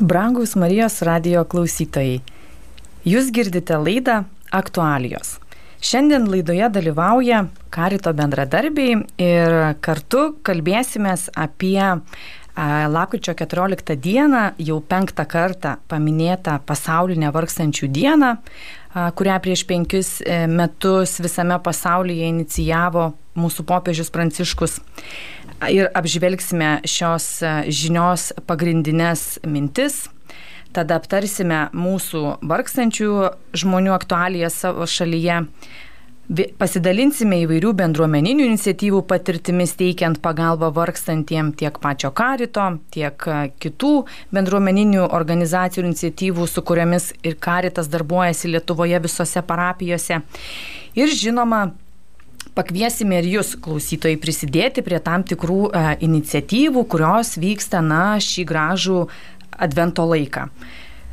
Brangus Marijos radio klausytojai, jūs girdite laidą Aktualijos. Šiandien laidoje dalyvauja Karito bendradarbiai ir kartu kalbėsime apie Lapkričio 14 dieną, jau penktą kartą paminėtą pasaulinę vargstančių dieną, kurią prieš penkis e, metus visame pasaulyje inicijavo mūsų popiežius Pranciškus ir apžvelgsime šios e, žinios pagrindinės mintis. Tada aptarsime mūsų vargstančių žmonių aktualiją savo šalyje. Pasidalinsime įvairių bendruomeninių iniciatyvų patirtimis teikiant pagalbą vargstantiem tiek pačio karito, tiek e, kitų bendruomeninių organizacijų iniciatyvų, su kuriomis ir karitas darbuojasi Lietuvoje visose parapijose. Ir žinoma, pakviesime ir jūs, klausytojai, prisidėti prie tam tikrų e, iniciatyvų, kurios vyksta, na, šį gražų advento laiką.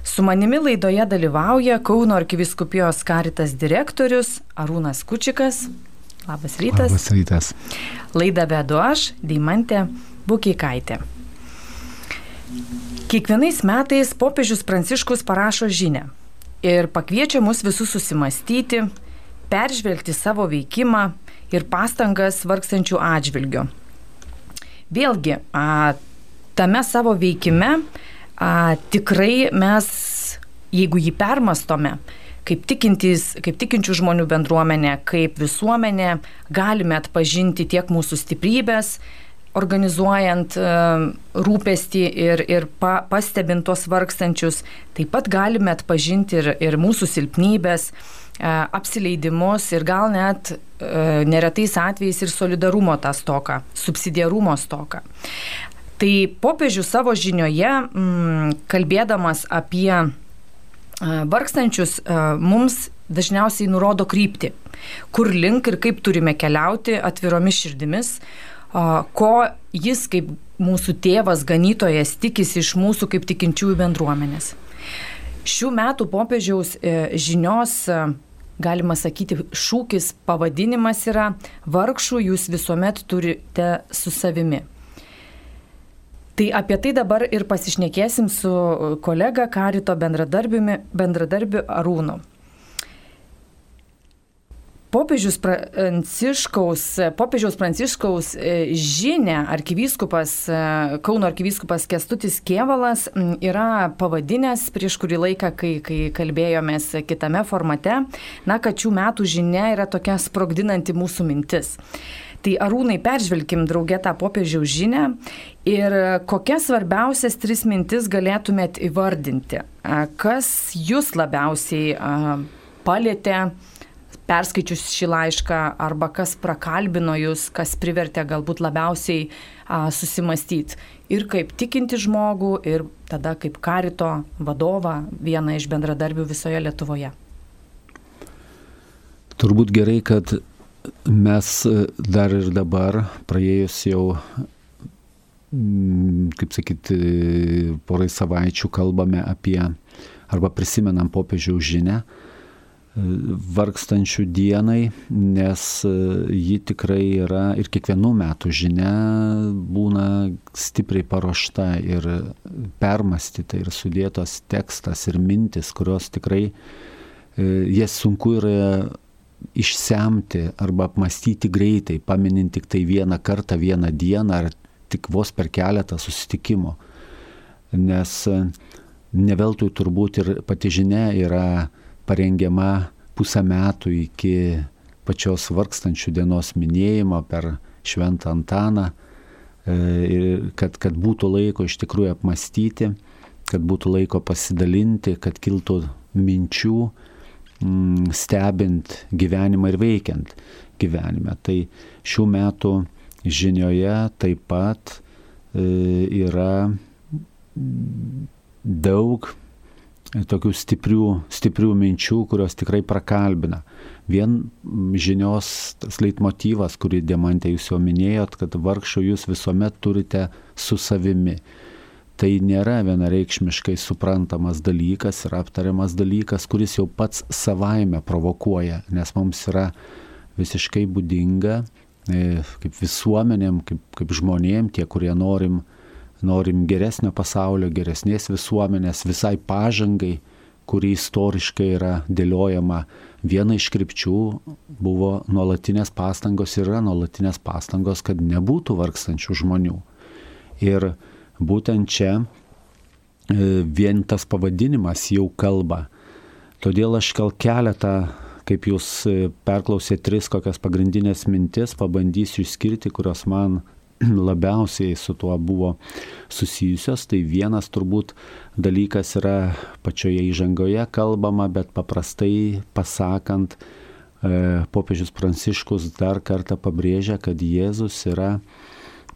Su manimi laidoje dalyvauja Kauno arkiviskupijos karitas direktorius Arūnas Kučikas. Labas rytas. Labas rytas. Laidą vedu aš, Deimantė Bukikaitė. Kiekvienais metais popiežius Pranciškus parašo žinę ir pakviečia mus visus susimastyti, peržvelgti savo veikimą, ir pastangas vargstančių atžvilgių. Vėlgi, a, tame savo veikime a, tikrai mes, jeigu jį permastome, kaip, tikintys, kaip tikinčių žmonių bendruomenė, kaip visuomenė, galime atpažinti tiek mūsų stiprybės, organizuojant rūpestį ir, ir pa, pastebint tuos vargstančius, taip pat galime atpažinti ir, ir mūsų silpnybės, apsileidimus ir gal net E, neretais atvejais ir solidarumo tą stoką, subsidiarumo stoką. Tai popiežius savo žinioje, mm, kalbėdamas apie e, vargstančius, e, mums dažniausiai nurodo kryptį, kur link ir kaip turime keliauti atviromis širdimis, ko jis kaip mūsų tėvas, ganytojas tikisi iš mūsų kaip tikinčiųjų bendruomenės. Šių metų popiežiaus žinios galima sakyti, šūkis, pavadinimas yra vargšų jūs visuomet turite su savimi. Tai apie tai dabar ir pasišnekėsim su kolega Karito bendradarbiu Arūnu. Popiežius Pranciškaus, popiežiaus Pranciškaus e, žinia arkivyskupas, e, Kauno arkivyskupas Kestutis Kievalas yra pavadinęs prieš kurį laiką, kai, kai kalbėjomės kitame formate, na, kad šių metų žinia yra tokia sprogdinanti mūsų mintis. Tai arūnai peržvelkim draugę tą popiežiaus žinę ir kokias svarbiausias tris mintis galėtumėt įvardinti, kas jūs labiausiai palėtė perskaičius šį laišką arba kas prakalbino jūs, kas privertė galbūt labiausiai a, susimastyti. Ir kaip tikinti žmogų, ir tada kaip karito vadovą, vieną iš bendradarbių visoje Lietuvoje. Turbūt gerai, kad mes dar ir dabar, praėjus jau, mm, kaip sakyti, porai savaičių kalbame apie arba prisimenam popiežiaus žinę, vargstančių dienai, nes e, ji tikrai yra ir kiekvienų metų žinia būna stipriai paruošta ir permastyta ir sudėtos tekstas ir mintis, kurios tikrai e, jas sunku yra išsemti arba apmastyti greitai, paminint tik tai vieną kartą, vieną dieną ar tik vos per keletą susitikimų. Nes e, neveltui turbūt ir pati žinia yra parengiama pusę metų iki pačios vargstančių dienos minėjimo per Šventą Antaną, e, kad, kad būtų laiko iš tikrųjų apmastyti, kad būtų laiko pasidalinti, kad kiltų minčių, mm, stebint gyvenimą ir veikiant gyvenime. Tai šių metų žinioje taip pat e, yra daug tokių stiprių, stiprių minčių, kurios tikrai prakalbina. Vien žinios tas leitmotyvas, kurį Demantė jūs jau minėjot, kad vargšų jūs visuomet turite su savimi. Tai nėra vienareikšmiškai suprantamas dalykas ir aptariamas dalykas, kuris jau pats savaime provokuoja, nes mums yra visiškai būdinga e, kaip visuomenėm, kaip, kaip žmonėm, tie, kurie norim norim geresnio pasaulio, geresnės visuomenės, visai pažangai, kuri istoriškai yra dėliojama. Viena iš krypčių buvo nuolatinės pastangos ir yra nuolatinės pastangos, kad nebūtų vargstančių žmonių. Ir būtent čia e, vien tas pavadinimas jau kalba. Todėl aš gal keletą, kaip jūs e, perklausėte tris kokias pagrindinės mintis, pabandysiu išskirti, kurios man labiausiai su tuo buvo susijusios. Tai vienas turbūt dalykas yra pačioje įžangoje kalbama, bet paprastai pasakant, e, popiežius Pranciškus dar kartą pabrėžia, kad Jėzus yra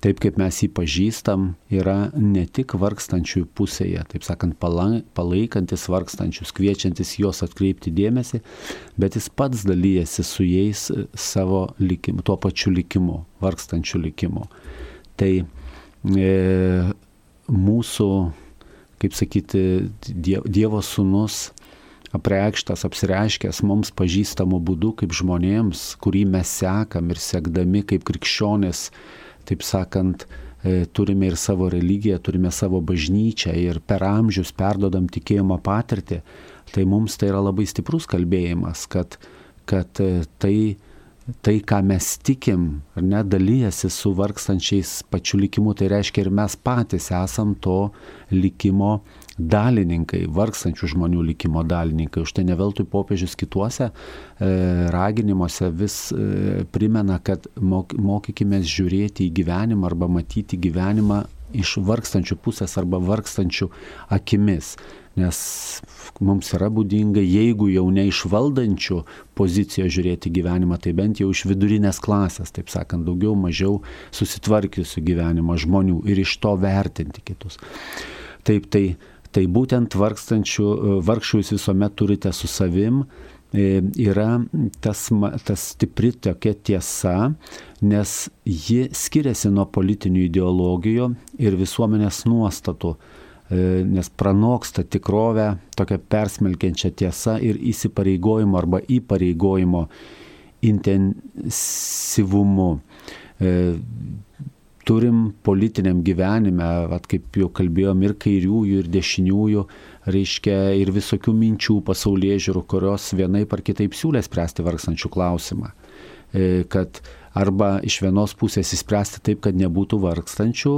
taip kaip mes jį pažįstam, yra ne tik vargstančiųjų pusėje, taip sakant, palaikantis vargstančius, kviečiantis juos atkreipti dėmesį, bet jis pats dalyjasi su jais savo likimu, tuo pačiu likimu, vargstančių likimu. Tai e, mūsų, kaip sakyti, Dievo sūnus apreikštas, apsireiškęs mums pažįstamų būdų kaip žmonėms, kurį mes sekam ir sekdami kaip krikščionės, taip sakant, e, turime ir savo religiją, turime savo bažnyčią ir per amžius perdodam tikėjimo patirtį, tai mums tai yra labai stiprus kalbėjimas, kad, kad e, tai, tai, ką mes tikim, ar ne, dalyjasi su vargstančiais pačiu likimu, tai reiškia ir mes patys esam to likimo dalininkai, vargstančių žmonių likimo dalininkai. Už tai neveltui popiežius kituose e, raginimuose vis e, primena, kad mok, mokykime žiūrėti į gyvenimą arba matyti gyvenimą iš vargstančių pusės arba vargstančių akimis. Nes mums yra būdinga, jeigu jau ne iš valdančių pozicijos žiūrėti gyvenimą, tai bent jau iš vidurinės klasės, taip sakant, daugiau mažiau susitvarkiusių gyvenimą žmonių ir iš to vertinti kitus. Taip, tai Tai būtent vargstančių, vargšų jūs visuomet turite su savim yra tas, tas stipri tokia tiesa, nes ji skiriasi nuo politinių ideologijų ir visuomenės nuostatų, e, nes pranoksta tikrovę tokia persmelkiančia tiesa ir įsipareigojimo arba įpareigojimo intensyvumu. Turim politiniam gyvenime, vat, kaip jau kalbėjom, ir kairiųjų, ir dešiniųjų, reiškia ir visokių minčių pasaulyje žiūrų, kurios vienaip ar kitaip siūlė spręsti vargstančių klausimą. E, kad arba iš vienos pusės įspręsti taip, kad nebūtų vargstančių,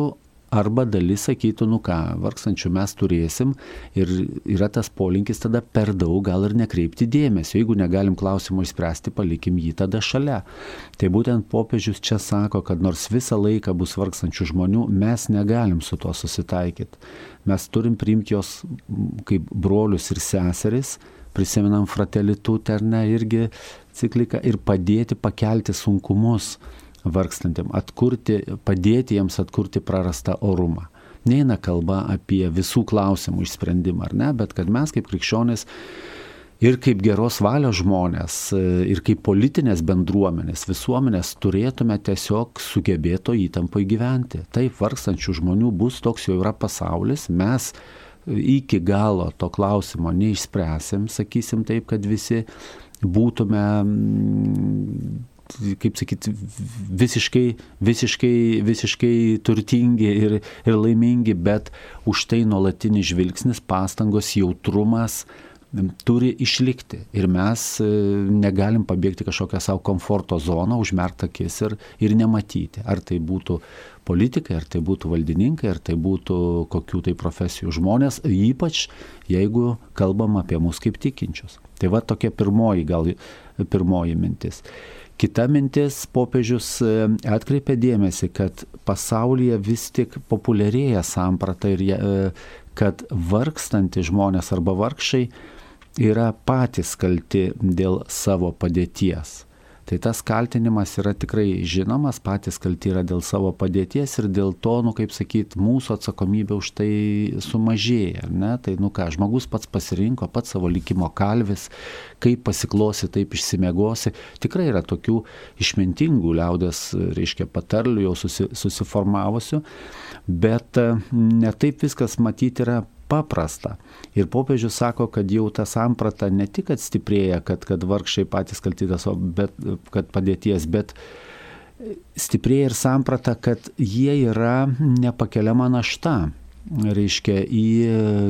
Arba dalis sakytų, nu ką, vargstančių mes turėsim ir yra tas polinkis tada per daug gal ir nekreipti dėmesio. Jeigu negalim klausimo išspręsti, palikim jį tada šalia. Tai būtent popiežius čia sako, kad nors visą laiką bus vargstančių žmonių, mes negalim su tuo susitaikyti. Mes turim priimti jos kaip brolius ir seseris, prisimenam fratelitutę ar ne irgi cikliką ir padėti pakelti sunkumus vargstantiem, atkurti, padėti jiems atkurti prarastą orumą. Neina kalba apie visų klausimų išsprendimą, ar ne, bet kad mes kaip krikščionys ir kaip geros valios žmonės, ir kaip politinės bendruomenės, visuomenės turėtume tiesiog sugebėto įtampai gyventi. Taip, vargstančių žmonių bus toks jau yra pasaulis, mes iki galo to klausimo neišspręsim, sakysim taip, kad visi būtume kaip sakyti, visiškai, visiškai, visiškai turtingi ir, ir laimingi, bet už tai nuolatinis žvilgsnis, pastangos, jautrumas turi išlikti. Ir mes e, negalim pabėgti kažkokią savo komforto zoną, užmerkti akis ir, ir nematyti. Ar tai būtų politikai, ar tai būtų valdininkai, ar tai būtų kokių tai profesijų žmonės, ypač jeigu kalbam apie mus kaip tikinčius. Tai va tokia pirmoji gal pirmoji mintis. Kita mintis, popiežius e, atkreipia dėmesį, kad pasaulyje vis tik populiarėja samprata ir e, kad vargstanti žmonės arba vargšai yra patys kalti dėl savo padėties. Tai tas kaltinimas yra tikrai žinomas, patys kalti yra dėl savo padėties ir dėl to, nu kaip sakyt, mūsų atsakomybė už tai sumažėja. Ne? Tai, nu ką, žmogus pats pasirinko, pats savo likimo kalvis, kaip pasiklosi, taip išsimiegosi. Tikrai yra tokių išmintingų liaudės, reiškia, patarlių jau susi, susiformavusių, bet e, netaip viskas matyti yra paprasta. Ir popiežius sako, kad jau ta samprata ne tik atstiprėja, kad, kad vargšai patys kaltytas, bet kad padėties, bet stiprėja ir samprata, kad jie yra nepakeliama našta reiškia, į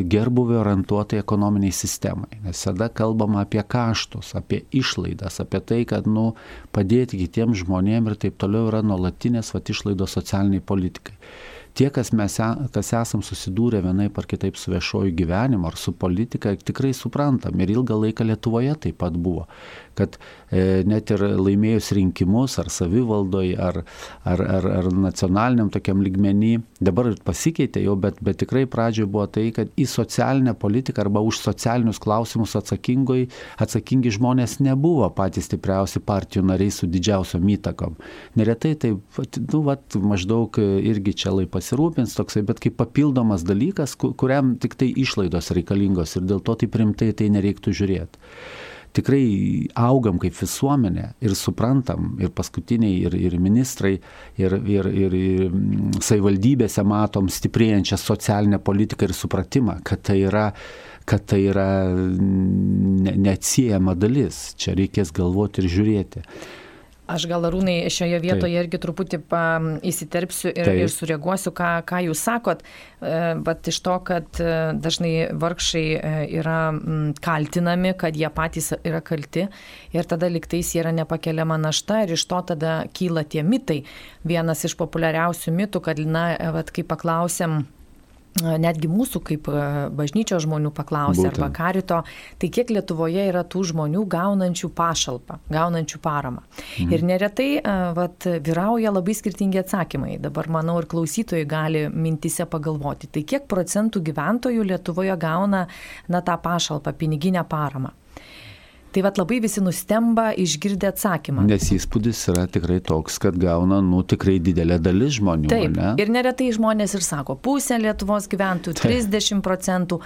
gerbuvį orientuotai ekonominiai sistemai. Nes tada kalbama apie kaštus, apie išlaidas, apie tai, kad nu, padėti kitiems žmonėms ir taip toliau yra nuolatinės vat, išlaidos socialiniai politikai tie, kas mes kas esam susidūrę vienaip ar kitaip su viešoju gyvenimu ar su politika, tikrai suprantam. Ir ilgą laiką Lietuvoje taip pat buvo, kad e, net ir laimėjus rinkimus ar savivaldoj ar, ar, ar, ar nacionaliniam tokiam lygmenį, dabar pasikeitė jau, bet, bet tikrai pradžioje buvo tai, kad į socialinę politiką arba už socialinius klausimus atsakingi žmonės nebuvo patys stipriausi partijų nariai su didžiausiom įtakom. Neretai tai, nu, vat, maždaug irgi čia lai pasirūpins toksai, bet kaip papildomas dalykas, kuriam tik tai išlaidos reikalingos ir dėl to taip rimtai tai nereiktų žiūrėti tikrai augam kaip visuomenė ir suprantam, ir paskutiniai, ir, ir ministrai, ir, ir, ir, ir mm, savivaldybėse matom stiprėjančią socialinę politiką ir supratimą, kad tai yra kad tai yra mm, neatsiejama dalis. Čia reikės galvoti ir žiūrėti. Aš gal arūnai šioje vietoje Taip. irgi truputį pa, įsiterpsiu ir, Taip. ir sureaguosiu, ką, ką jūs sakot, e, bet iš to, kad e, dažnai vargšai e, yra kaltinami, kad jie patys yra kalti ir tada liktais yra nepakeliama našta ir iš to tada kyla tie mitai. Vienas iš populiariausių mitų, kad, na, vat, kai paklausėm, netgi mūsų kaip bažnyčios žmonių paklausė Būtent. arba karito, tai kiek Lietuvoje yra tų žmonių gaunančių pašalpą, gaunančių paramą. Mhm. Ir neretai vat, vyrauja labai skirtingi atsakymai. Dabar manau ir klausytojai gali mintise pagalvoti, tai kiek procentų gyventojų Lietuvoje gauna na, tą pašalpą, piniginę paramą. Tai vad labai visi nustemba išgirdę atsakymą. Nes įspūdis yra tikrai toks, kad gauna, nu, tikrai didelė dalis žmonių. Taip. Ne? Ir neretai žmonės ir sako, pusė Lietuvos gyventojų, 30 procentų,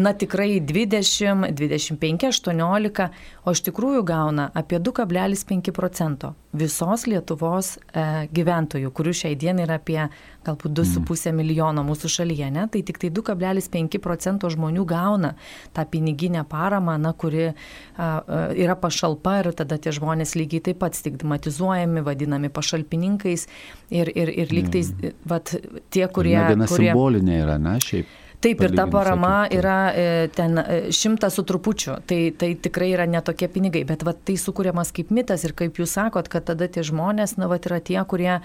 na tikrai 20, 25, 18, o iš tikrųjų gauna apie 2,5 procento visos Lietuvos e, gyventojų, kurių šiai dienai yra apie galbūt 2,5 mm. milijono mūsų šalyje, ne? tai tik tai 2,5 procento žmonių gauna tą piniginę paramą, na, kuri a, yra pašalpa ir tada tie žmonės lygiai taip pat stigmatizuojami, vadinami pašalpininkais ir, ir, ir lygtais, mm. vat, tie, kurie... Na, viena kurie... simbolinė yra, na, šiaip. Taip, ir ta parama yra e, ten e, šimtas su trupučiu, tai, tai tikrai yra netokie pinigai, bet va, tai sukūriamas kaip mitas ir kaip jūs sakot, kad tada tie žmonės, na, va, yra tie, kurie,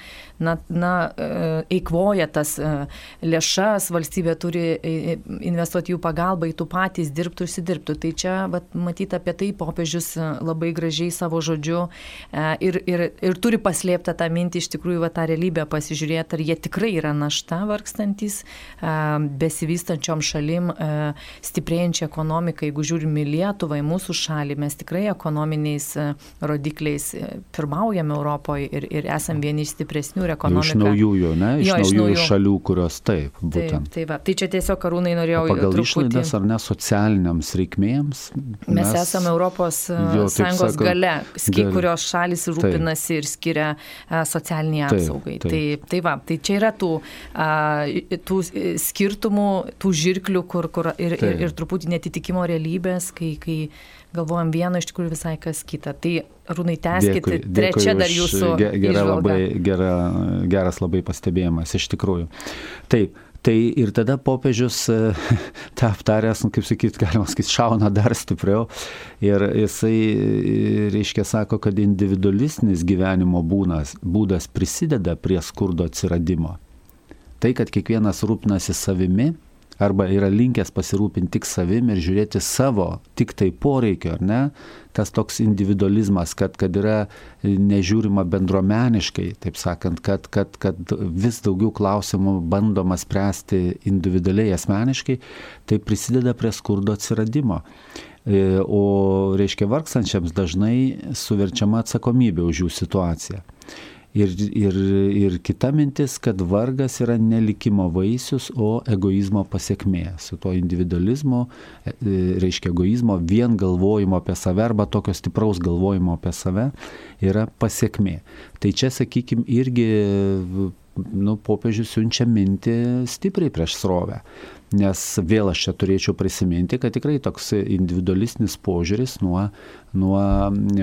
na, na e, eikvoja tas lėšas, valstybė turi investuoti jų pagalbą, į tų patys dirbtų, užsidirbtų. Tai čia, va, matyt, apie tai popiežius labai gražiai savo žodžiu ir, ir, ir turi paslėptą tą mintį, iš tikrųjų, va, tą realybę pasižiūrėti, ar jie tikrai yra našta vargstantis, besivystantys besivystančiom šalim e, stiprėjančią ekonomiką, jeigu žiūrime Lietuvą, į mūsų šalį, mes tikrai ekonominiais e, rodikliais e, pirmaujame Europoje ir, ir esame vieni iš stipresnių ir ekonomikos. Iš naujųjų, ne? Iš, jo, iš naujųjų naujų šalių, kurios taip, būtent. Taip, taip va. tai čia tiesiog karūnai norėjau. O pagal truputį... išlaidas ar ne socialiniams reikmėms? Mes, mes esame Europos jo, Sąjungos sakant, gale, ski, kurios šalis rūpinasi taip. ir skiria socialiniai apsaugai. Taip, taip. Tai, tai va, tai čia yra tų, a, tų skirtumų, tų žirklių, kur, kur ir, ir, ir truputį netitikimo realybės, kai, kai galvojam vieno iš tikrųjų visai kas kita. Tai rūnai tęskite, trečia dar jūsų. Gera, labai, gera, geras labai pastebėjimas, iš tikrųjų. Taip. Tai ir tada popiežius tą aptaręs, nu, kaip sakyt, galima sakyti, šauna dar stipriau. Ir jisai, reiškia, sako, kad individualistinis gyvenimo būnas, būdas prisideda prie skurdo atsiradimo. Tai, kad kiekvienas rūpnasi savimi, arba yra linkęs pasirūpinti tik savim ir žiūrėti savo, tik tai poreikio, ar ne? Tas toks individualizmas, kad, kad yra nežiūrima bendromeniškai, taip sakant, kad, kad, kad vis daugiau klausimų bandoma spręsti individualiai, asmeniškai, tai prisideda prie skurdo atsiradimo. E, o reiškia vargstančiams dažnai suverčiama atsakomybė už jų situaciją. Ir, ir, ir kita mintis, kad vargas yra nelikimo vaisius, o egoizmo pasiekmė. Su to individualizmu, e, e, reiškia egoizmo, vien galvojimo apie save arba tokio stipraus galvojimo apie save yra pasiekmė. Tai čia, sakykime, irgi nu, popiežius siunčia mintį stipriai prieš srovę. Nes vėl aš čia turėčiau prisiminti, kad tikrai toks individualistinis požiūris nuo, nuo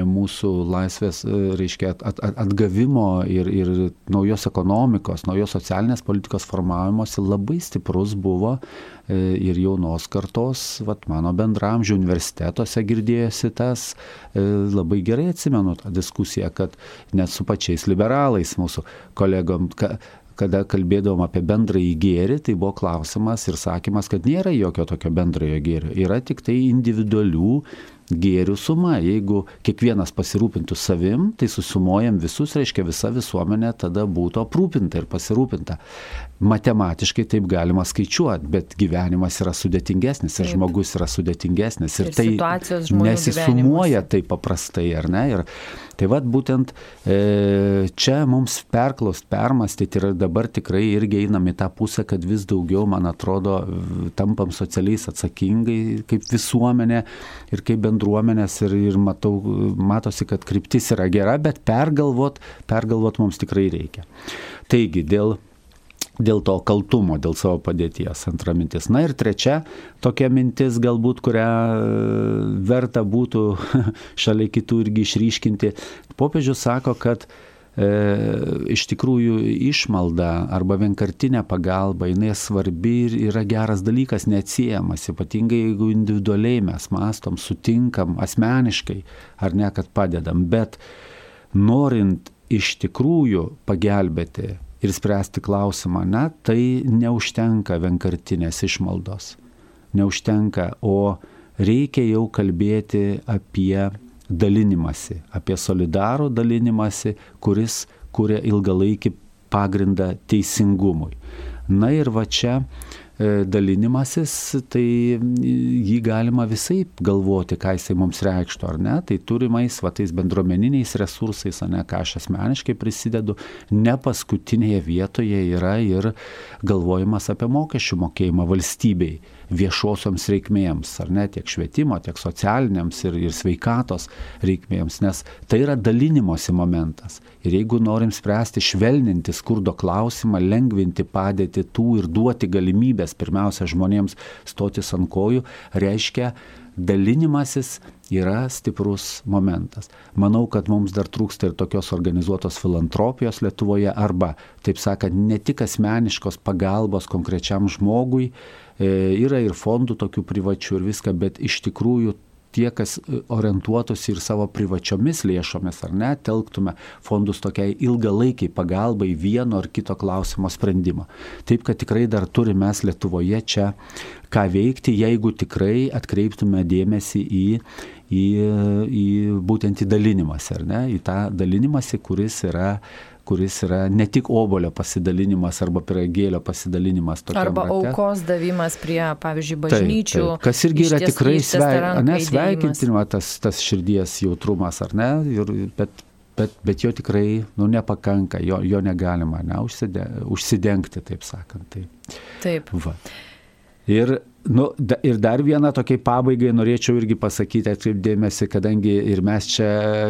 mūsų laisvės, reiškia, at, at, atgavimo ir, ir naujos ekonomikos, naujos socialinės politikos formavimosi labai stiprus buvo e, ir jaunos kartos, vat, mano bendramžių universitetuose girdėjosi tas, e, labai gerai atsimenu tą diskusiją, kad net su pačiais liberalais mūsų kolegom, ka, kada kalbėdavom apie bendrąjį gėrį, tai buvo klausimas ir sakymas, kad nėra jokio tokio bendrojo gėrio. Yra tik tai individualių gėrių suma. Jeigu kiekvienas pasirūpintų savim, tai susumuojam visus, reiškia visa visuomenė tada būtų aprūpinta ir pasirūpinta. Matematiškai taip galima skaičiuoti, bet gyvenimas yra sudėtingesnis ir taip. žmogus yra sudėtingesnis ir, ir tai nesisumuoja taip paprastai, ar ne? Ir tai vad būtent e, čia mums perklaust, permastyti ir dabar tikrai irgi einam į tą pusę, kad vis daugiau, man atrodo, tampam socialiais atsakingai kaip visuomenė ir kaip bendruomenė bendruomenės ir, ir matau, matosi, kad kryptis yra gera, bet pergalvot, pergalvot mums tikrai reikia. Taigi, dėl dėl to kaltumo, dėl savo padėties. Antra mintis. Na ir trečia tokia mintis, galbūt, kurią verta būtų šalia kitų irgi išryškinti. Popiežius sako, kad e, iš tikrųjų išmalda arba vienkartinė pagalba, jinai svarbi ir yra geras dalykas, neatsiejamas, ypatingai jeigu individualiai mes mastom, sutinkam asmeniškai ar ne, kad padedam, bet norint iš tikrųjų pagelbėti ir spręsti klausimą, na, tai neužtenka vienkartinės išmaldos, neužtenka, o reikia jau kalbėti apie dalinimąsi, apie solidarų dalinimąsi, kuris kuria ilgalaikį pagrindą teisingumui. Na ir va čia e, dalinimasis, tai jį galima visai galvoti, ką jisai mums reikštų, ar ne, tai turimais, va tais bendruomeniniais resursais, ne, ką aš asmeniškai prisidedu, ne paskutinėje vietoje yra ir galvojimas apie mokesčių mokėjimą valstybei viešosioms reikmėms, ar ne, tiek švietimo, tiek socialiniams ir, ir sveikatos reikmėms, nes tai yra dalinimosi momentas. Ir jeigu norim spręsti, švelninti skurdo klausimą, lengvinti padėti tų ir duoti galimybės pirmiausia žmonėms stotis ant kojų, reiškia, dalinimasis yra stiprus momentas. Manau, kad mums dar trūksta ir tokios organizuotos filantropijos Lietuvoje arba, taip sakant, ne tik asmeniškos pagalbos konkrečiam žmogui, yra ir fondų tokių privačių ir viską, bet iš tikrųjų tie, kas e, orientuotųsi ir savo privačiomis lėšomis, ar ne, telktume fondus tokiai ilgalaikiai pagalbai vieno ar kito klausimo sprendimo. Taip, kad tikrai dar turime mes Lietuvoje čia ką veikti, jeigu tikrai atkreiptume dėmesį į, į, į būtent į dalinimąsi, ar ne, į tą dalinimąsi, kuris yra kuris yra ne tik obolio pasidalinimas arba piragėlio pasidalinimas. Arba rate. aukos davimas prie, pavyzdžiui, bažnyčių. Taip, taip. Kas irgi yra tikrai sveikintina tas, tas širdies jautrumas, ar ne? Ir, bet, bet, bet jo tikrai nu, nepakanka, jo, jo negalima ne, užside, užsidengti, taip sakant. Tai, taip. Va. Ir Nu, da, ir dar vieną tokiai pabaigai norėčiau irgi pasakyti, atkreipdėmėsi, kadangi ir mes čia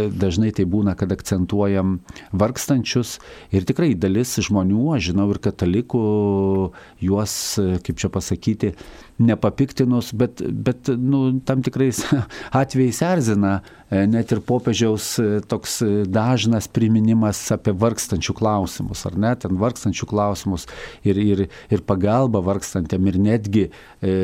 dažnai tai būna, kad akcentuojam vargstančius. Ir tikrai dalis žmonių, aš žinau ir katalikų, juos, kaip čia pasakyti, nepapiktinus, bet, bet nu, tam tikrais atvejais erzina e, net ir popiežiaus e, toks e, dažnas priminimas apie vargstančių klausimus, ar ne, ten vargstančių klausimus ir, ir, ir pagalba vargstantėm ir netgi e,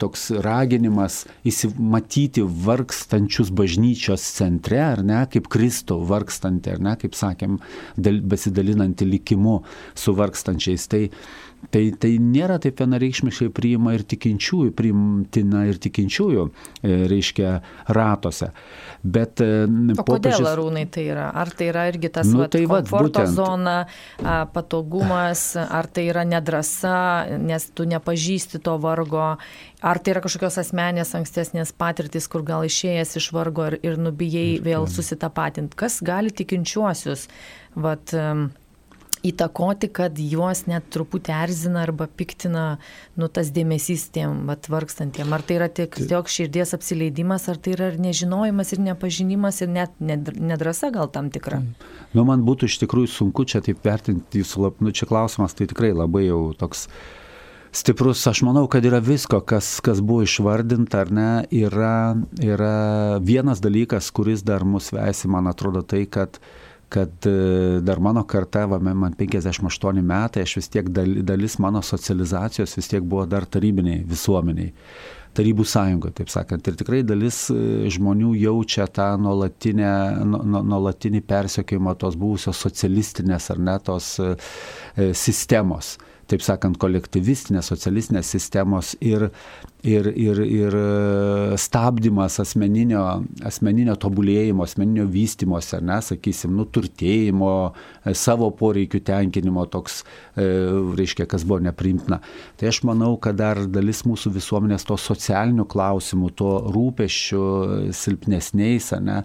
toks raginimas įsimatyti vargstančius bažnyčios centre, ar ne, kaip Kristų vargstantį, ar ne, kaip sakėm, dal, besidalinantį likimu su vargstančiais. Tai, Tai, tai nėra taip vienareikšmiškai priima ir tikinčiųjų, priimtina ir tikinčiųjų, e, reiškia, ratuose. Bet e, o popiežius... kodėl arūnai tai yra? Ar tai yra irgi tas nu, vat, tai komforto vat, zona, patogumas, ar tai yra nedrasa, nes tu nepažįsti to vargo, ar tai yra kažkokios asmenės ankstesnės patirtis, kur gal išėjęs iš vargo ir, ir nubijai vėl susitapatinti. Kas gali tikinčiuosius? Vat, um, įtakoti, kad juos net truputį erzina arba piktina nu, tas dėmesys tiem vat, vargstantiem. Ar tai yra tik tiesiog širdies apsileidimas, ar tai yra ir nežinojimas, ir nepažinimas, ir net nedrasa gal tam tikra. Nu, man būtų iš tikrųjų sunku čia taip vertinti jūsų, nu, čia klausimas tai tikrai labai jau toks Stiprus, aš manau, kad yra visko, kas, kas buvo išvardinta, ar ne, yra, yra vienas dalykas, kuris dar mus veisi, man atrodo, tai, kad kad e, dar mano karta, va, man 58 metai, aš vis tiek dalis mano socializacijos vis tiek buvo dar tarybiniai visuomeniai. Tarybų sąjungoje, taip sakant. Ir tikrai dalis e, žmonių jaučia tą nuolatinį persekiojimą tos buvusios socialistinės ar net tos e, sistemos taip sakant, kolektyvistinės, socialistinės sistemos ir, ir, ir, ir e, stabdymas asmeninio, asmeninio tobulėjimo, asmeninio vystimosi, ar nesakysim, nuturtėjimo, e, savo poreikių tenkinimo toks, e, reiškia, kas buvo neprimtina. Tai aš manau, kad dar dalis mūsų visuomenės to socialinių klausimų, to rūpeščių silpnesniais, ne,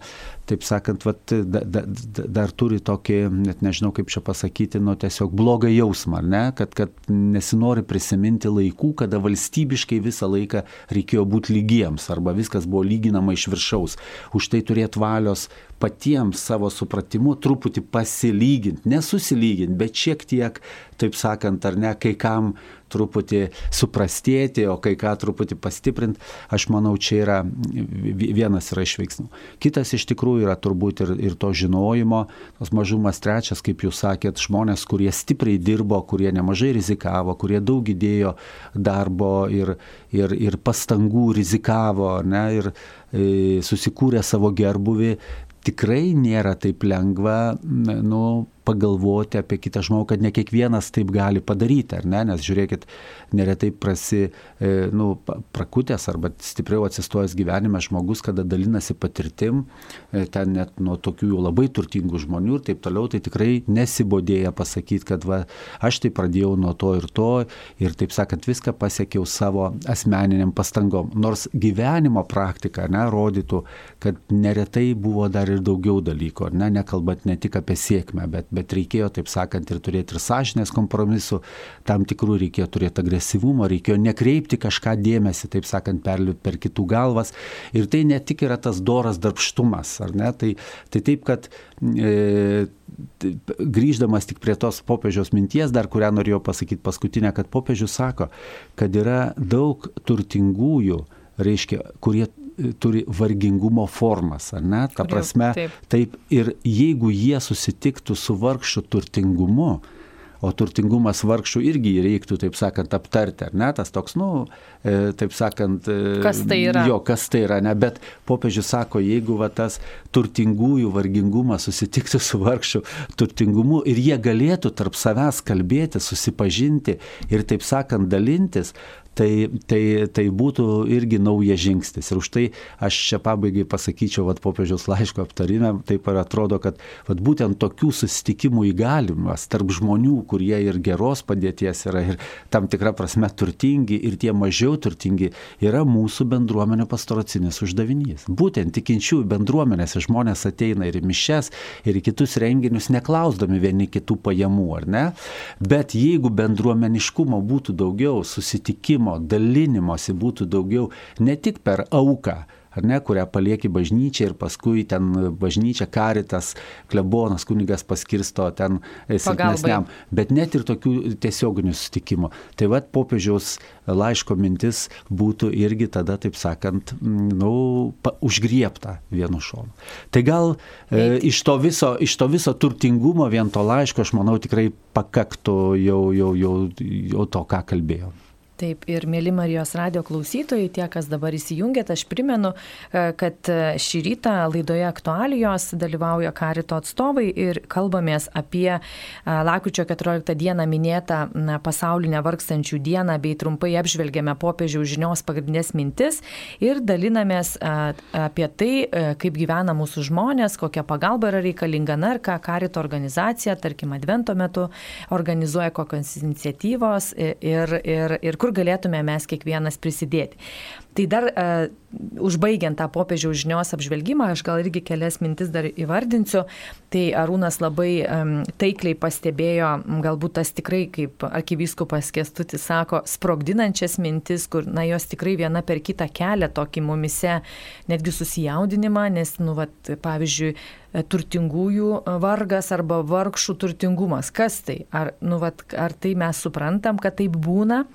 taip sakant, vat, da, da, dar turi tokį, net nežinau kaip čia pasakyti, nu tiesiog blogą jausmą, ne? kad, kad nesinori prisiminti laikų, kada valstybiškai visą laiką reikėjo būti lygiems arba viskas buvo lyginama iš viršaus. Už tai turėti valios patiems savo supratimu truputį pasilyginti, nesusilyginti, bet šiek tiek, taip sakant, ar ne, kai kam truputį suprastėti, o kai ką truputį pastiprinti, aš manau, čia yra vienas yra iš veiksmų. Kitas iš tikrųjų yra turbūt ir, ir to žinojimo, tas mažumas trečias, kaip jūs sakėt, žmonės, kurie stipriai dirbo, kurie nemažai rizikavo, kurie daug įdėjo darbo ir, ir, ir pastangų rizikavo, ne, ir e, susikūrė savo gerbuvį, tikrai nėra taip lengva, nu, pagalvoti apie kitą žmogų, kad ne kiekvienas taip gali padaryti, ar ne? Nes žiūrėkit, neretai prasi, e, nu, prakutęs arba stipriau atsistojęs gyvenime žmogus, kada dalinasi patirtim, e, ten net nuo tokių labai turtingų žmonių ir taip toliau, tai tikrai nesibodėja pasakyti, kad va, aš tai pradėjau nuo to ir to ir taip sakant, viską pasiekiau savo asmeniniam pastangom. Nors gyvenimo praktika, ne, rodytų, kad neretai buvo dar ir daugiau dalykų, ne, nekalbant ne tik apie sėkmę, bet, bet reikėjo, taip sakant, ir turėti ir sąžinės kompromisų, tam tikrų reikėjo turėti agresyvumo, reikėjo nekreipti kažką dėmesį, taip sakant, perliūti per kitų galvas. Ir tai ne tik yra tas doras darbštumas, ar ne? Tai, tai taip, kad e, grįždamas tik prie tos popiežiaus minties, dar kurią norėjau pasakyti paskutinę, kad popiežius sako, kad yra daug turtingųjų, reiškia, kurie turi vargingumo formas, ar ne? Ta prasme, taip. taip. Ir jeigu jie susitiktų su vargšų turtingumu, o turtingumas vargšų irgi reiktų, taip sakant, aptarti, ar ne, tas toks, nu, e, taip sakant, e, kas tai yra? Jo, kas tai yra, ne, bet popiežius sako, jeigu va tas turtingųjų vargingumas susitiktų su vargšų turtingumu ir jie galėtų tarp savęs kalbėti, susipažinti ir, taip sakant, dalintis, tai, tai, tai būtų irgi naujas žingsnis. Ir už tai aš čia pabaigai pasakyčiau, vad popiežiaus laiško aptarime, taip ir atrodo, kad vat, būtent tokių susitikimų įgalimas tarp žmonių, kurie ir geros padėties yra, ir tam tikrą prasme turtingi, ir tie mažiau turtingi, yra mūsų bendruomenio pastoracinis uždavinys. Būtent tikinčiųjų bendruomenėse žmonės ateina ir į mišes, ir į kitus renginius, neklausdami vieni kitų pajamų, ar ne? Bet jeigu bendruomeniškumo būtų daugiau, susitikimų, atleidimo, dalinimosi būtų daugiau ne tik per auką, ar ne, kurią palieki bažnyčiai ir paskui ten bažnyčia, karitas, klebonas, kunigas paskirsto ten silpnesniam, bet net ir tokių tiesioginių susitikimų. Tai vad popiežiaus laiško mintis būtų irgi tada, taip sakant, nu, pa, užgriepta vienu šonu. Tai gal e, iš, to viso, iš to viso turtingumo vien to laiško, aš manau, tikrai pakaktų jau, jau, jau, jau to, ką kalbėjome. Taip, ir mėly Marijos radio klausytojai, tie, kas dabar įsijungėt, aš primenu, e, kad e, šį rytą laidoje aktualijos dalyvauja karito atstovai ir kalbamės apie e, lakučio 14 dieną minėtą pasaulinę vargstančių dieną, bei trumpai apžvelgėme popiežiaus žinios pagrindinės mintis ir dalinamės apie tai, kaip gyvena mūsų žmonės, kokia pagalba yra reikalinga, na ir ką karito organizacija, tarkim, advento metu organizuoja kokios iniciatyvos ir, ir, ir kur kur galėtume mes kiekvienas prisidėti. Tai dar uh, užbaigiant tą popiežiaus žinios apžvelgimą, aš gal irgi kelias mintis dar įvardinsiu. Tai Arūnas labai um, taikliai pastebėjo, galbūt tas tikrai, kaip arkivyskupas Kestutis sako, sprogdinančias mintis, kur, na, jos tikrai viena per kitą kelia tokį mumise netgi susijaudinimą, nes, nu, vat, pavyzdžiui, turtingųjų vargas arba vargšų turtingumas. Kas tai? Ar, nu, vat, ar tai mes suprantam, kad taip būna?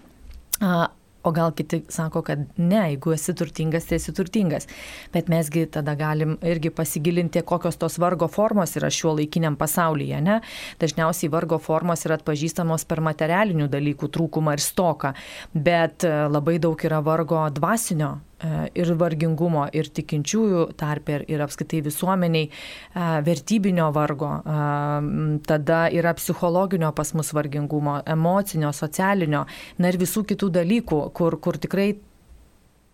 O gal kiti sako, kad ne, jeigu esi turtingas, tai esi turtingas. Bet mesgi tada galim irgi pasigilinti, kokios tos vargo formos yra šiuo laikiniam pasaulyje. Ne? Dažniausiai vargo formos yra atpažįstamos per materialinių dalykų trūkumą ir stoką, bet e, labai daug yra vargo dvasinio ir vargingumo, ir tikinčiųjų tarpe, ir apskaitai visuomeniai, e, vertybinio vargo, e, tada yra psichologinio pas mus vargingumo, emocinio, socialinio, na ir visų kitų dalykų, kur, kur tikrai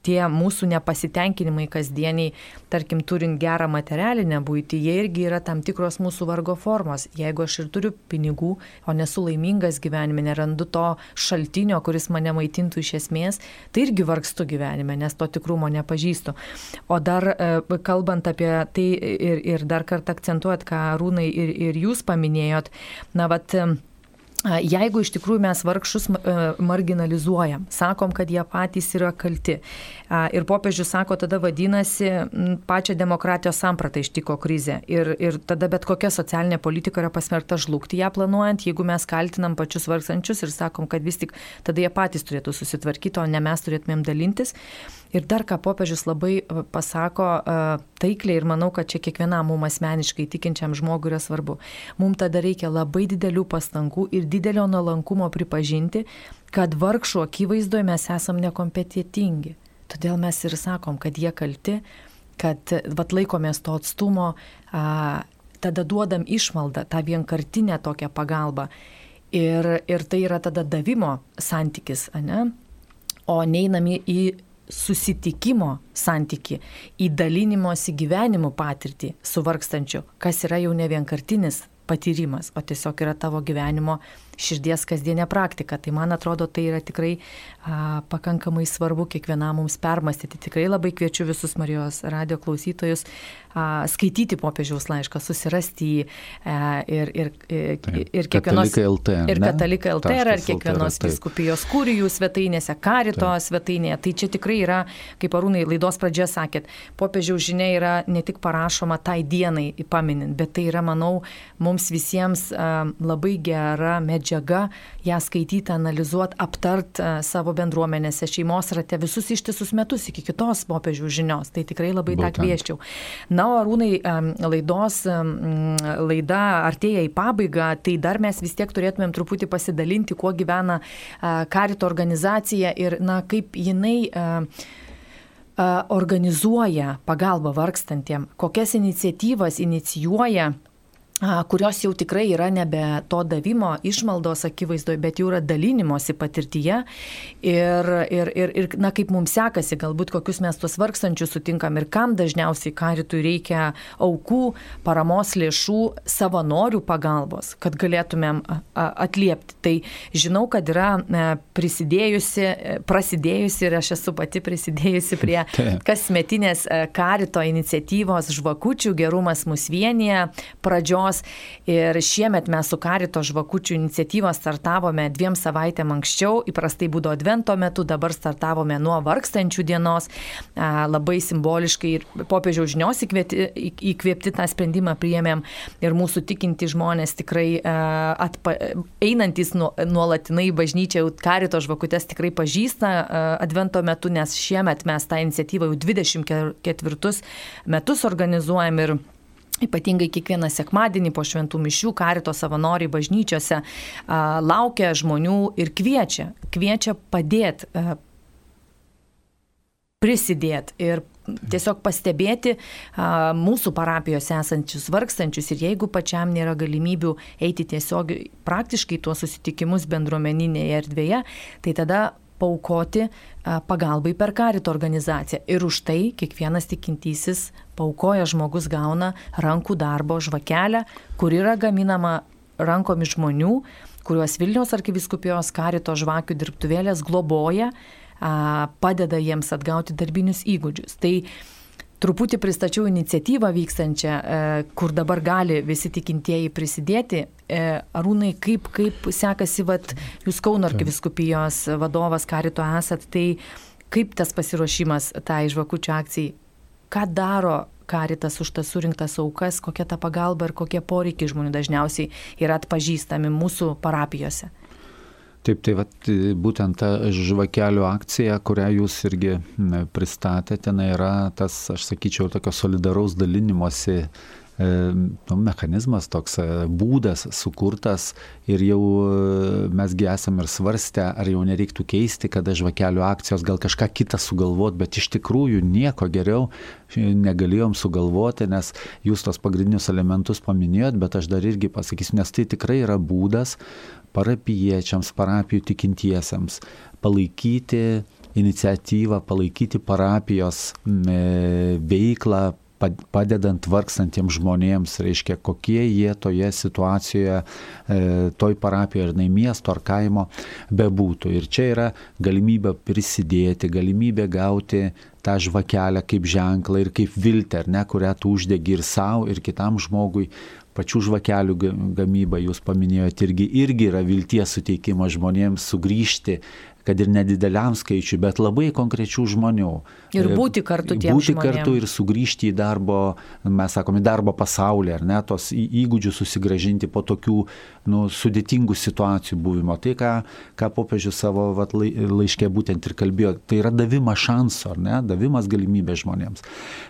tie mūsų nepasitenkinimai kasdieniai, tarkim, turint gerą materialinę būtį, jie irgi yra tam tikros mūsų vargo formos. Jeigu aš ir turiu pinigų, o nesu laimingas gyvenime, nerandu to šaltinio, kuris mane maitintų iš esmės, tai irgi vargstu gyvenime, nes to tikrumo nepažįstu. O dar e, kalbant apie tai ir, ir dar kartą akcentuot, ką Rūnai ir, ir jūs paminėjot, na, vat, Jeigu iš tikrųjų mes vargšus e, marginalizuojam, sakom, kad jie patys yra kalti ir popiežius sako, tada vadinasi pačią demokratijos sampratą ištiko krizė ir, ir tada bet kokia socialinė politika yra pasmerta žlugti ją planuojant, jeigu mes kaltinam pačius vargstančius ir sakom, kad vis tik tada jie patys turėtų susitvarkyti, o ne mes turėtumėm dalintis. Ir dar ką popiežius labai e, pasako uh, taikliai ir manau, kad čia kiekvienam mums asmeniškai tikinčiam žmogui yra svarbu. Mums tada reikia labai didelių pastangų ir didelio nuolankumo pripažinti, kad vargšų akivaizdoje mes esam nekompetitingi. Todėl mes ir sakom, kad jie kalti, kad vat, laikomės to atstumo, a, tada duodam išmaldą, tą vienkartinę tokią pagalbą. Ir, ir tai yra tada davimo santykis, ne? o neinami į susitikimo santyki, į dalinimosi gyvenimo patirtį su vargstančiu, kas yra jau ne vienkartinis patyrimas, o tiesiog yra tavo gyvenimo širdies kasdienė praktika. Tai man atrodo, tai yra tikrai a, pakankamai svarbu kiekvienam mums permastyti. Tikrai labai kviečiu visus Marijos radio klausytojus a, skaityti popiežiaus laišką, susirasti jį a, ir, ir, ir, Taip, ir kiekvienos... Katalikai LT. Ir katalikai LT, ir kiekvienos viskupijos kūrijų svetainėse, karito Taip. svetainėje. Tai čia tikrai yra, kaip arūnai laidos pradžioje sakėt, popiežiaus žinia yra ne tik parašoma tai dienai paminint, bet tai yra, manau, mums visiems a, labai gera medžiaga medžiaga, ją skaityti, analizuoti, aptart e, savo bendruomenėse, šeimos rate visus ištisus metus iki kitos popiežių žinios. Tai tikrai labai Būtent. tą kvieščiau. Na, o arūnai, laidos laida artėja į pabaigą, tai dar mes vis tiek turėtumėm truputį pasidalinti, kuo gyvena karito organizacija ir, na, kaip jinai organizuoja pagalbą vargstantiem, kokias iniciatyvas inicijuoja kurios jau tikrai yra nebe to davimo išmaldos akivaizdoje, bet jau yra dalinimosi patirtyje. Ir, ir, ir, ir na, kaip mums sekasi, galbūt kokius mes tuos vargstančius sutinkam ir kam dažniausiai karitui reikia aukų, paramos lėšų, savanorių pagalbos, kad galėtumėm atliepti. Tai žinau, kad yra e, prisidėjusi, e, prasidėjusi ir aš esu pati prisidėjusi prie kasmetinės e, karito iniciatyvos žvakučių gerumas mus vienyje. Pradžios dienos. Ir šiemet mes su Karito žvakučių iniciatyva startavome dviem savaitėm anksčiau, įprastai būdavo advento metu, dabar startavome nuo vargstančių dienos. Labai simboliškai ir popiežiaus žinios įkvėpti, įkvėpti tą sprendimą priėmėm ir mūsų tikinti žmonės tikrai atpa, einantis nuolatinai jau Karito žvakutės tikrai pažįsta advento metu, nes šiemet mes tą iniciatyvą jau 24 metus organizuojam ir Ypatingai kiekvieną sekmadienį po šventų mišių karito savanoriai bažnyčiose a, laukia žmonių ir kviečia, kviečia padėti, prisidėti ir tiesiog pastebėti a, mūsų parapijose esančius vargstančius ir jeigu pačiam nėra galimybių eiti tiesiog praktiškai tuos susitikimus bendruomeninėje erdvėje, tai tada paukoti pagalbai per karito organizaciją. Ir už tai kiekvienas tikintysis paukoja žmogus gauna rankų darbo žvakelę, kur yra gaminama rankomis žmonių, kuriuos Vilniaus arkiviskupijos karito žvakių dirbtuvėlės globoja, padeda jiems atgauti darbinius įgūdžius. Tai truputį pristačiau iniciatyvą vykstančią, e, kur dabar gali visi tikintieji prisidėti. E, Arūnai, kaip, kaip sekasi, vat, jūs Kauno arkiviskupijos vadovas Karito esat, tai kaip tas pasiruošimas tai žvakučių akcijai, ką daro karitas už tas surinktas aukas, kokia ta pagalba ir kokie poreikiai žmonių dažniausiai yra atpažįstami mūsų parapijose? Taip, tai vat, būtent ta žvakelių akcija, kurią jūs irgi pristatėte, ten yra tas, aš sakyčiau, tokio solidaraus dalinimosi E, nu, mechanizmas, toks e, būdas sukurtas ir jau e, mesgi esame ir svarstę, ar jau nereiktų keisti, kada žvakelių akcijos gal kažką kitą sugalvot, bet iš tikrųjų nieko geriau negalėjom sugalvoti, nes jūs tos pagrindinius elementus paminėjot, bet aš dar irgi pasakysiu, nes tai tikrai yra būdas parapiečiams, parapijų tikintiesiems palaikyti iniciatyvą, palaikyti parapijos veiklą, padedant vargstantiems žmonėms, reiškia, kokie jie toje situacijoje, e, toj parapijoje, ar nei miesto, ar kaimo bebūtų. Ir čia yra galimybė prisidėti, galimybė gauti tą žvakelę kaip ženklą ir kaip viltę, ar ne, kurią tu uždegi ir savo, ir kitam žmogui. Pačių žvakelių gamyba, jūs paminėjote, irgi, irgi yra vilties suteikimas žmonėms sugrįžti kad ir nedideliam skaičiui, bet labai konkrečių žmonių. Ir e, būti kartu tiems būti žmonėm. kartu ir sugrįžti į darbo, mes sakome, darbo pasaulį, ar ne, tos įgūdžius susigražinti po tokių nu, sudėtingų situacijų buvimo. Tai, ką, ką popiežius savo vat, laiškė būtent ir kalbėjo, tai yra davimas šanso, ar ne, davimas galimybės žmonėms.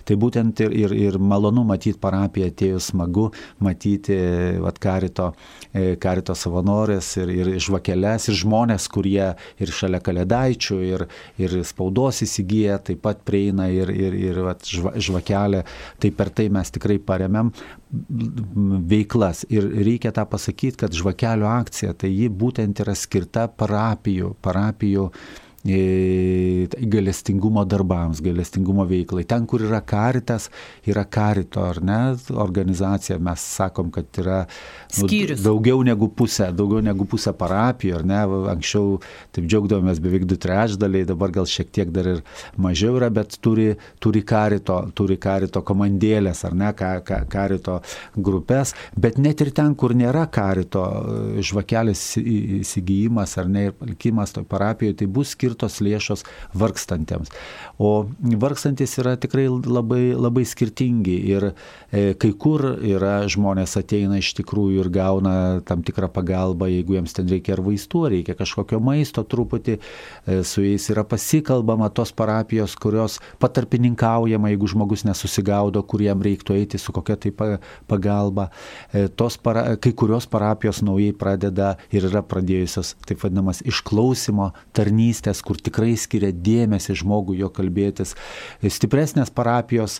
Tai būtent ir, ir, ir malonu matyti parapiją atėjus smagu, matyti vat, karito, e, karito savanorės ir, ir žvakeles, ir žmonės, kurie ir šalia kalėdaičių ir, ir spaudos įsigyja, taip pat prieina ir, ir, ir vat, žva, žvakelė. Tai per tai mes tikrai paremėm veiklas. Ir reikia tą pasakyti, kad žvakelio akcija, tai ji būtent yra skirta parapijų, parapijų galestingumo darbams, galestingumo veiklai. Ten, kur yra karitas, yra karito, ar ne, organizacija, mes sakom, kad yra nu, daugiau negu pusė, daugiau negu pusė parapijų, ar ne, anksčiau taip džiaugdavomės beveik du trečdaliai, dabar gal šiek tiek dar ir mažiau yra, bet turi, turi karito, turi karito komandėlės, ar ne, ka, ka, karito grupės, bet net ir ten, kur nėra karito žvakelės įsigijimas ar ne ir palikimas toj parapijoje, tai bus skirtas skirtos lėšos vargstantiems. O vargstantis yra tikrai labai, labai skirtingi ir e, kai kur yra žmonės ateina iš tikrųjų ir gauna tam tikrą pagalbą, jeigu jiems ten reikia ar vaistų, ar reikia kažkokio maisto truputį, e, su jais yra pasikalbama tos parapijos, kurios patarpininkaujama, jeigu žmogus nesusigaudo, kur jam reiktų eiti, su kokia tai pagalba. E, tos para, kai kurios parapijos naujai pradeda ir yra pradėjusios taip vadinamas išklausimo tarnystės, kur tikrai skiria dėmesį žmogui jo kalbėtis. Stipresnės parapijos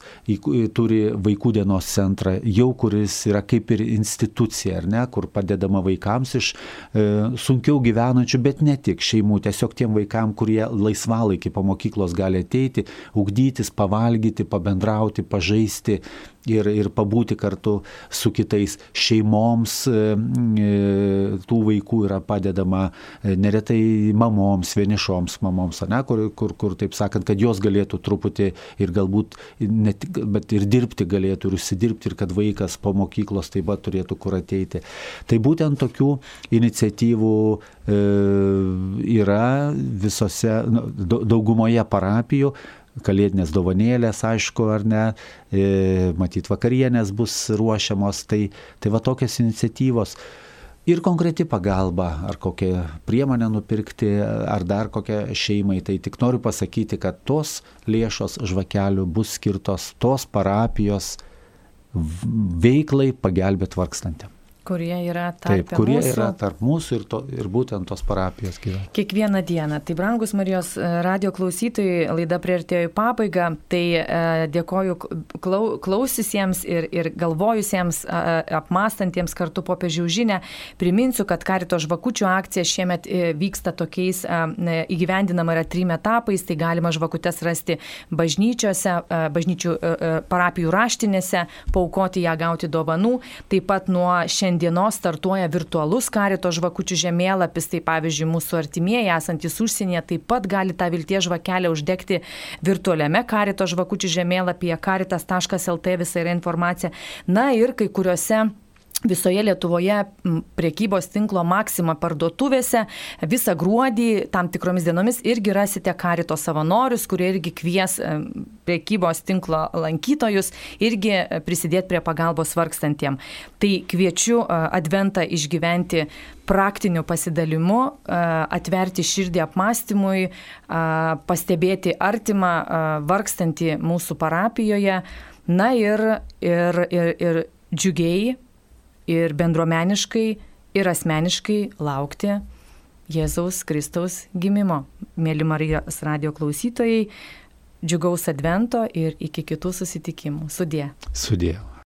turi vaikų dienos centrą, jau kuris yra kaip ir institucija, ar ne, kur padedama vaikams iš e, sunkiau gyvenančių, bet ne tik šeimų, tiesiog tiem vaikam, kurie laisvalaikį po mokyklos gali ateiti, ugdytis, pavalgyti, pabendrauti, pažaisti ir, ir pabūti kartu su kitais šeimoms. E, e, tų vaikų yra padedama e, neretai mamoms, vienišoms mamoms, ne, kur, kur, kur, taip sakant, kad jos galėtų truputį ir galbūt ne tik, bet ir dirbti galėtų, ir užsidirbti, ir kad vaikas po mokyklos taip pat turėtų kur ateiti. Tai būtent tokių iniciatyvų e, yra visose, nu, daugumoje parapijų kalėdinės dovanėlės, aišku, ar ne, e, matyt, vakarienės bus ruošiamos, tai, tai va tokios iniciatyvos. Ir konkreti pagalba, ar kokią priemonę nupirkti, ar dar kokią šeimai. Tai tik noriu pasakyti, kad tos lėšos žvakelių bus skirtos tos parapijos veiklai pagelbėti vargstantėm kurie yra tarp Taip, kurie mūsų. yra tarp mūsų ir, to, ir būtent tos parapijos gyvena. Kiekvieną dieną. Tai brangus Marijos e, radio klausytojai, laida prieartėjo į pabaigą, tai e, dėkoju klau, klausysiems ir, ir galvojusiems, e, apmastantiems kartu popiežių žinę. Priminsiu, kad Karito žvakučių akcija šiemet e, vyksta tokiais, e, įgyvendinama yra trim etapais, tai galima žvakutes rasti bažnyčiose, e, bažnyčių e, e parapijų raštinėse, paukoti ją gauti dovanų. Taip pat nuo šiandien šiandienos startuoja virtualus karito žvakučių žemėlapis, tai pavyzdžiui, mūsų artimieji esantys užsienyje taip pat gali tą vilties žvakelę uždegti virtualiame karito žvakučių žemėlapyje, karitas.lt visa yra informacija. Na ir kai kuriuose visoje Lietuvoje priekybos tinklo Maksima parduotuvėse visą gruodį tam tikromis dienomis irgi rasite karito savanorius, kurie irgi kvies e, priekybos tinklo lankytojus irgi e, prisidėti prie pagalbos vargstantiem. Tai kviečiu e, adventą išgyventi praktiniu pasidalimu, atverti širdį apmąstymui, pastebėti artimą vargstantį mūsų parapijoje, na ir, ir, ir, ir džiugiai ir bendruomeniškai, ir asmeniškai laukti Jėzaus Kristaus gimimo. Mėly Marijos radio klausytojai, džiugaus advento ir iki kitų susitikimų. Sudė. Sudė.